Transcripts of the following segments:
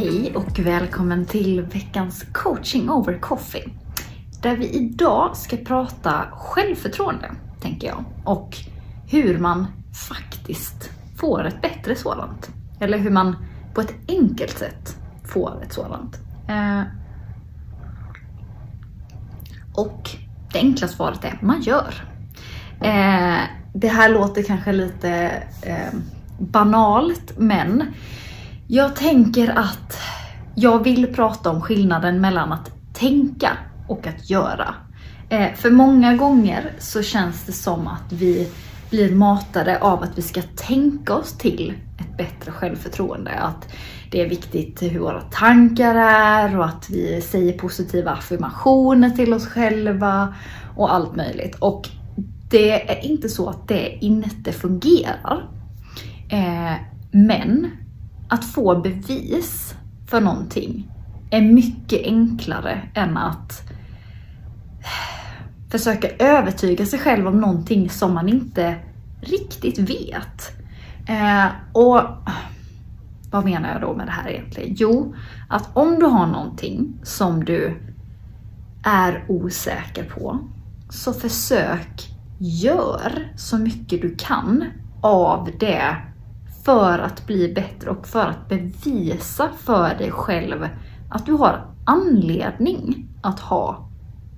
Hej och välkommen till veckans coaching over coffee. Där vi idag ska prata självförtroende, tänker jag. Och hur man faktiskt får ett bättre sådant. Eller hur man på ett enkelt sätt får ett sådant. Eh, och det enkla svaret är man gör. Eh, det här låter kanske lite eh, banalt men jag tänker att jag vill prata om skillnaden mellan att tänka och att göra. Eh, för många gånger så känns det som att vi blir matade av att vi ska tänka oss till ett bättre självförtroende. Att det är viktigt hur våra tankar är och att vi säger positiva affirmationer till oss själva och allt möjligt. Och det är inte så att det inte fungerar. Eh, men att få bevis för någonting är mycket enklare än att försöka övertyga sig själv om någonting som man inte riktigt vet. Eh, och vad menar jag då med det här egentligen? Jo, att om du har någonting som du är osäker på, så försök gör så mycket du kan av det för att bli bättre och för att bevisa för dig själv att du har anledning att ha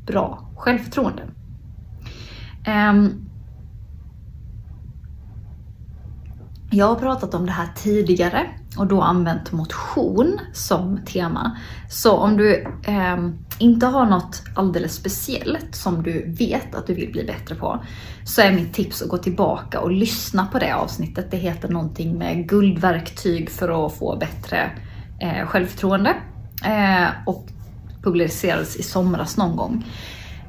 bra självförtroende. Ehm, jag har pratat om det här tidigare och då använt motion som tema. Så om du ehm, inte har något alldeles speciellt som du vet att du vill bli bättre på så är mitt tips att gå tillbaka och lyssna på det avsnittet. Det heter någonting med guldverktyg för att få bättre eh, självförtroende eh, och publicerades i somras någon gång.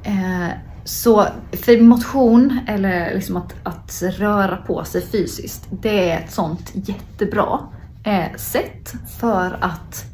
Eh, så för motion, eller liksom att, att röra på sig fysiskt, det är ett sånt jättebra eh, sätt för att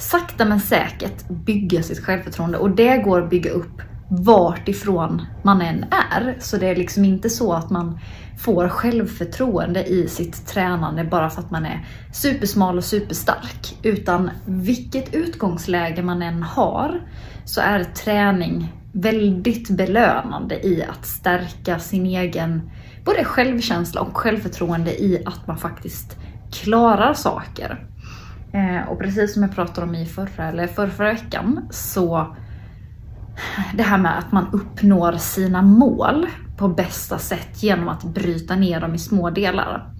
sakta men säkert bygga sitt självförtroende. Och det går att bygga upp vart ifrån man än är. Så det är liksom inte så att man får självförtroende i sitt tränande bara för att man är supersmal och superstark. Utan vilket utgångsläge man än har så är träning väldigt belönande i att stärka sin egen både självkänsla och självförtroende i att man faktiskt klarar saker. Eh, och precis som jag pratade om i förra eller förra veckan så det här med att man uppnår sina mål på bästa sätt genom att bryta ner dem i små delar.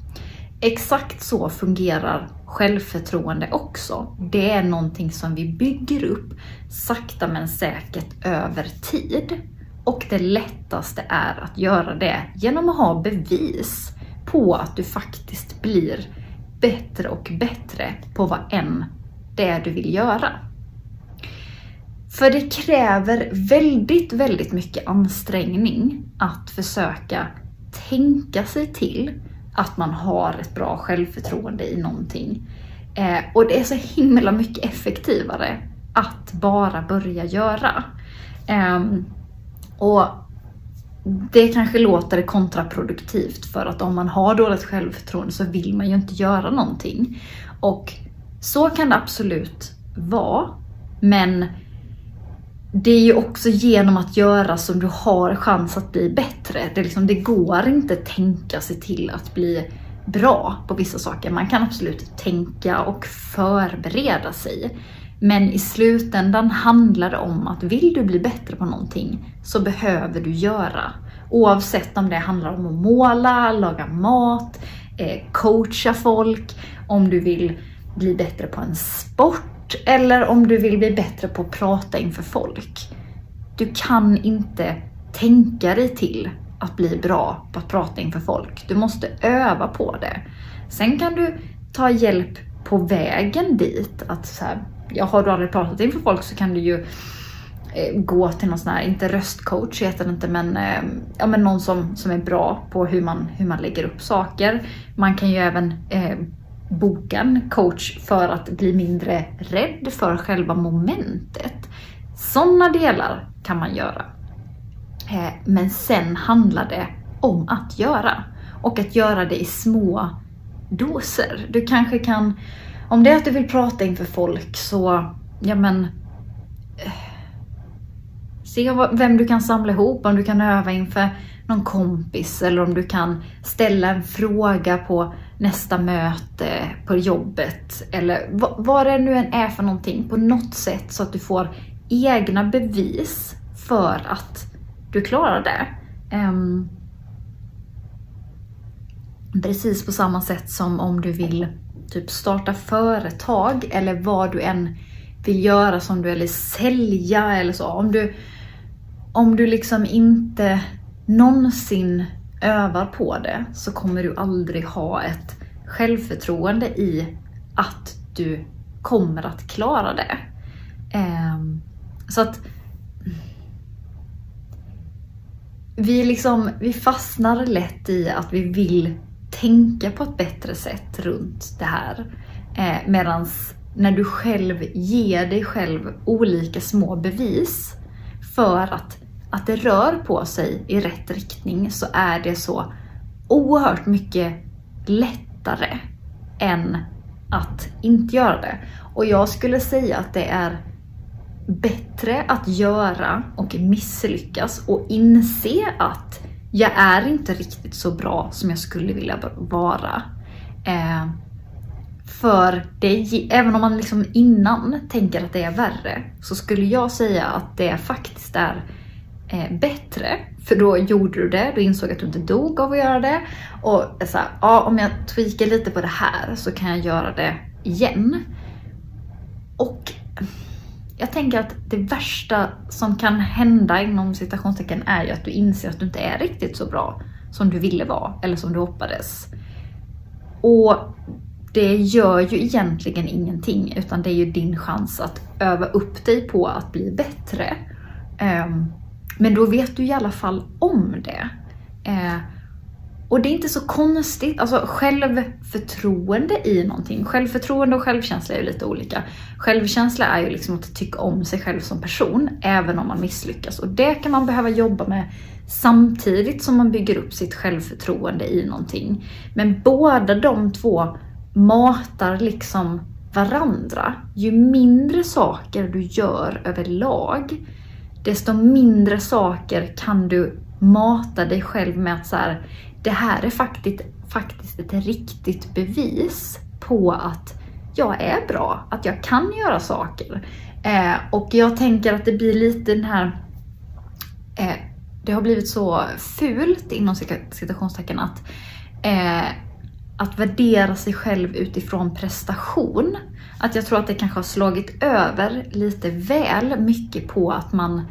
Exakt så fungerar självförtroende också. Det är någonting som vi bygger upp sakta men säkert över tid. Och det lättaste är att göra det genom att ha bevis på att du faktiskt blir bättre och bättre på vad än det är du vill göra. För det kräver väldigt, väldigt mycket ansträngning att försöka tänka sig till att man har ett bra självförtroende i någonting. Eh, och det är så himla mycket effektivare att bara börja göra. Eh, och det kanske låter kontraproduktivt för att om man har dåligt självförtroende så vill man ju inte göra någonting. Och så kan det absolut vara. Men det är ju också genom att göra som du har chans att bli bättre. Det, liksom, det går inte att tänka sig till att bli bra på vissa saker. Man kan absolut tänka och förbereda sig. Men i slutändan handlar det om att vill du bli bättre på någonting så behöver du göra. Oavsett om det handlar om att måla, laga mat, eh, coacha folk, om du vill bli bättre på en sport eller om du vill bli bättre på att prata inför folk. Du kan inte tänka dig till att bli bra på att prata inför folk. Du måste öva på det. Sen kan du ta hjälp på vägen dit. Att så här, ja, har du aldrig pratat inför folk så kan du ju eh, gå till någon sån här, inte röstcoach heter det inte, men, eh, ja, men någon som, som är bra på hur man, hur man lägger upp saker. Man kan ju även eh, boka en coach för att bli mindre rädd för själva momentet. Sådana delar kan man göra. Eh, men sen handlar det om att göra. Och att göra det i små doser. Du kanske kan, om det är att du vill prata inför folk så, ja men eh, Se vem du kan samla ihop, om du kan öva inför någon kompis eller om du kan ställa en fråga på nästa möte på jobbet eller vad det nu än är för någonting på något sätt så att du får egna bevis för att du klarar det. Um, precis på samma sätt som om du vill typ starta företag eller vad du än vill göra som du eller sälja eller så. Om du, om du liksom inte någonsin övar på det så kommer du aldrig ha ett självförtroende i att du kommer att klara det. Ehm, så att vi, liksom, vi fastnar lätt i att vi vill tänka på ett bättre sätt runt det här. Eh, Medan när du själv ger dig själv olika små bevis för att, att det rör på sig i rätt riktning så är det så oerhört mycket lättare än att inte göra det. Och jag skulle säga att det är bättre att göra och misslyckas och inse att jag är inte riktigt så bra som jag skulle vilja vara. Eh, för det, även om man liksom innan tänker att det är värre, så skulle jag säga att det faktiskt är eh, bättre. För då gjorde du det, du insåg att du inte dog av att göra det. Och så här, ja, om jag tweakar lite på det här så kan jag göra det igen. Och jag tänker att det värsta som kan hända inom citationstecken är ju att du inser att du inte är riktigt så bra som du ville vara eller som du hoppades. Och det gör ju egentligen ingenting utan det är ju din chans att öva upp dig på att bli bättre. Ehm, men då vet du i alla fall om det. Eh, och det är inte så konstigt, alltså självförtroende i någonting. Självförtroende och självkänsla är ju lite olika. Självkänsla är ju liksom att tycka om sig själv som person, även om man misslyckas. Och det kan man behöva jobba med samtidigt som man bygger upp sitt självförtroende i någonting. Men båda de två matar liksom varandra. Ju mindre saker du gör överlag, desto mindre saker kan du mata dig själv med att så här, det här är faktiskt, faktiskt ett riktigt bevis på att jag är bra, att jag kan göra saker. Eh, och jag tänker att det blir lite den här... Eh, det har blivit så fult inom citationstecken att, eh, att värdera sig själv utifrån prestation. Att jag tror att det kanske har slagit över lite väl mycket på att man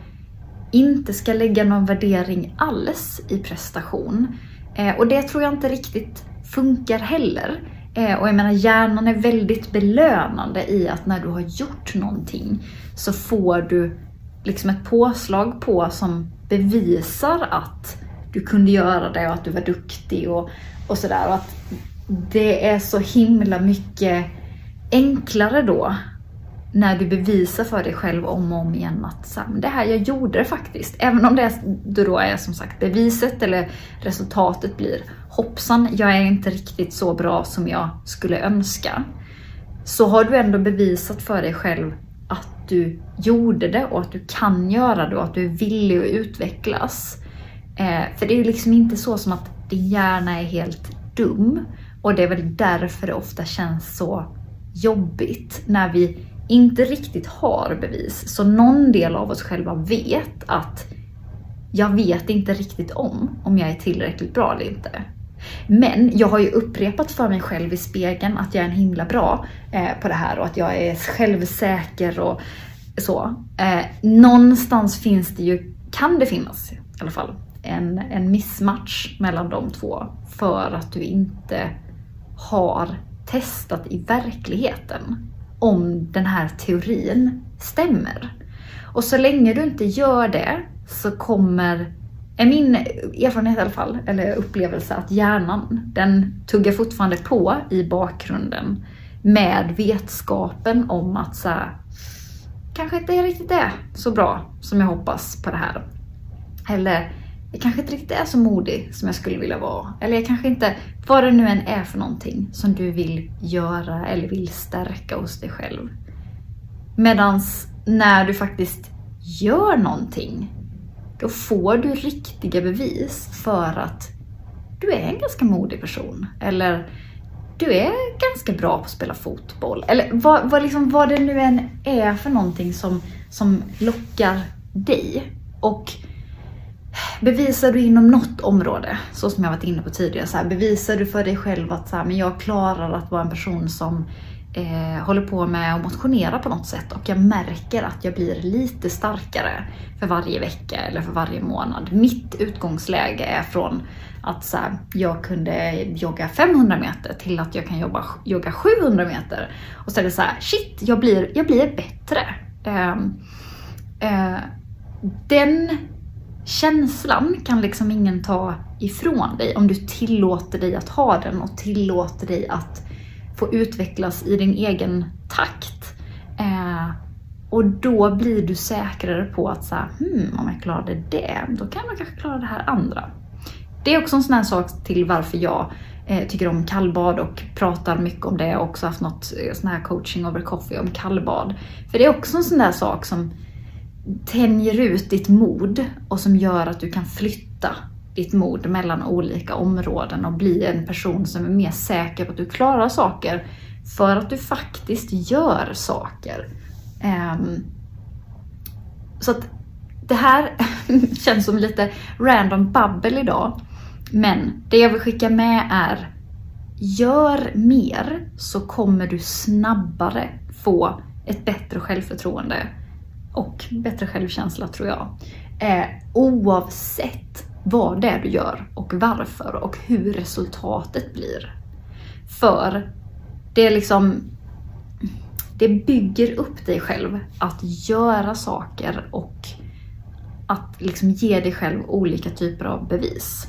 inte ska lägga någon värdering alls i prestation. Eh, och det tror jag inte riktigt funkar heller. Eh, och jag menar hjärnan är väldigt belönande i att när du har gjort någonting så får du liksom ett påslag på som bevisar att du kunde göra det och att du var duktig och, och sådär. Och att det är så himla mycket enklare då när du bevisar för dig själv om och om igen att så, det här, jag gjorde det faktiskt. Även om det då är som sagt beviset eller resultatet blir hoppsan, jag är inte riktigt så bra som jag skulle önska. Så har du ändå bevisat för dig själv att du gjorde det och att du kan göra det och att du är villig att utvecklas. Eh, för det är ju liksom inte så som att din hjärna är helt dum. Och det är väl därför det ofta känns så jobbigt när vi inte riktigt har bevis. Så någon del av oss själva vet att jag vet inte riktigt om, om jag är tillräckligt bra eller inte. Men jag har ju upprepat för mig själv i spegeln att jag är en himla bra eh, på det här och att jag är självsäker och så. Eh, någonstans finns det ju, kan det finnas i alla fall, en, en missmatch mellan de två för att du inte har testat i verkligheten om den här teorin stämmer. Och så länge du inte gör det så kommer, är min erfarenhet i alla fall, eller upplevelse, att hjärnan den tuggar fortfarande på i bakgrunden med vetskapen om att så här, kanske inte riktigt är så bra som jag hoppas på det här. Eller jag kanske inte riktigt är så modig som jag skulle vilja vara. Eller jag kanske inte, vad det nu än är för någonting som du vill göra eller vill stärka hos dig själv. Medans när du faktiskt gör någonting, då får du riktiga bevis för att du är en ganska modig person. Eller du är ganska bra på att spela fotboll. Eller vad, vad, liksom, vad det nu än är för någonting som, som lockar dig. Och bevisar du inom något område, så som jag varit inne på tidigare, så här, bevisar du för dig själv att så här, men jag klarar att vara en person som eh, håller på med att motionera på något sätt och jag märker att jag blir lite starkare för varje vecka eller för varje månad. Mitt utgångsläge är från att så här, jag kunde jogga 500 meter till att jag kan jobba, jogga 700 meter. Och så är det så här, shit, jag blir, jag blir bättre. Eh, eh, den känslan kan liksom ingen ta ifrån dig om du tillåter dig att ha den och tillåter dig att få utvecklas i din egen takt. Eh, och då blir du säkrare på att så hmm, om jag klarade det, då kan jag kanske klara det här andra. Det är också en sån här sak till varför jag eh, tycker om kallbad och pratar mycket om det. Jag har också haft något eh, sån här coaching over coffee om kallbad. För det är också en sån där sak som tänjer ut ditt mod och som gör att du kan flytta ditt mod mellan olika områden och bli en person som är mer säker på att du klarar saker för att du faktiskt gör saker. Ehm, så att det här känns som lite random babbel idag. Men det jag vill skicka med är Gör mer så kommer du snabbare få ett bättre självförtroende och bättre självkänsla tror jag. Eh, oavsett vad det är du gör och varför och hur resultatet blir. För det är liksom det bygger upp dig själv att göra saker och att liksom ge dig själv olika typer av bevis.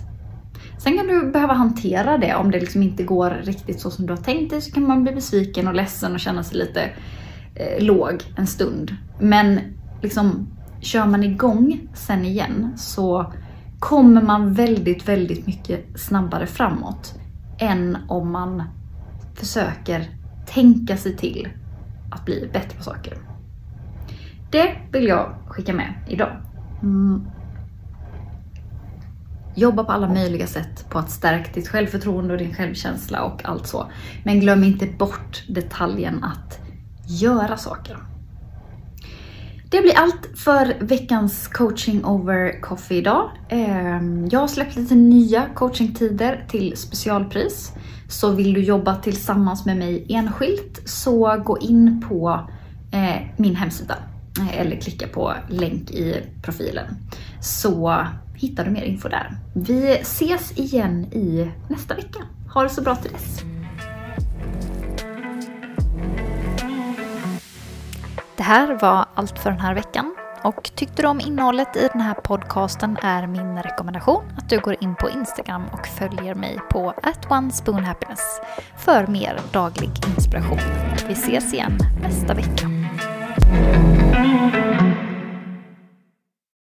Sen kan du behöva hantera det om det liksom inte går riktigt så som du har tänkt dig så kan man bli besviken och ledsen och känna sig lite eh, låg en stund. Men liksom kör man igång sen igen så kommer man väldigt, väldigt mycket snabbare framåt än om man försöker tänka sig till att bli bättre på saker. Det vill jag skicka med idag. Mm. Jobba på alla möjliga sätt på att stärka ditt självförtroende och din självkänsla och allt så. Men glöm inte bort detaljen att göra saker. Det blir allt för veckans coaching over coffee idag. Ehm, jag har släppt lite nya coachingtider till specialpris. Så vill du jobba tillsammans med mig enskilt så gå in på eh, min hemsida eh, eller klicka på länk i profilen så hittar du mer info där. Vi ses igen i nästa vecka. Ha det så bra till dess! Det här var allt för den här veckan. Och tyckte du om innehållet i den här podcasten är min rekommendation att du går in på Instagram och följer mig på at happiness för mer daglig inspiration. Vi ses igen nästa vecka.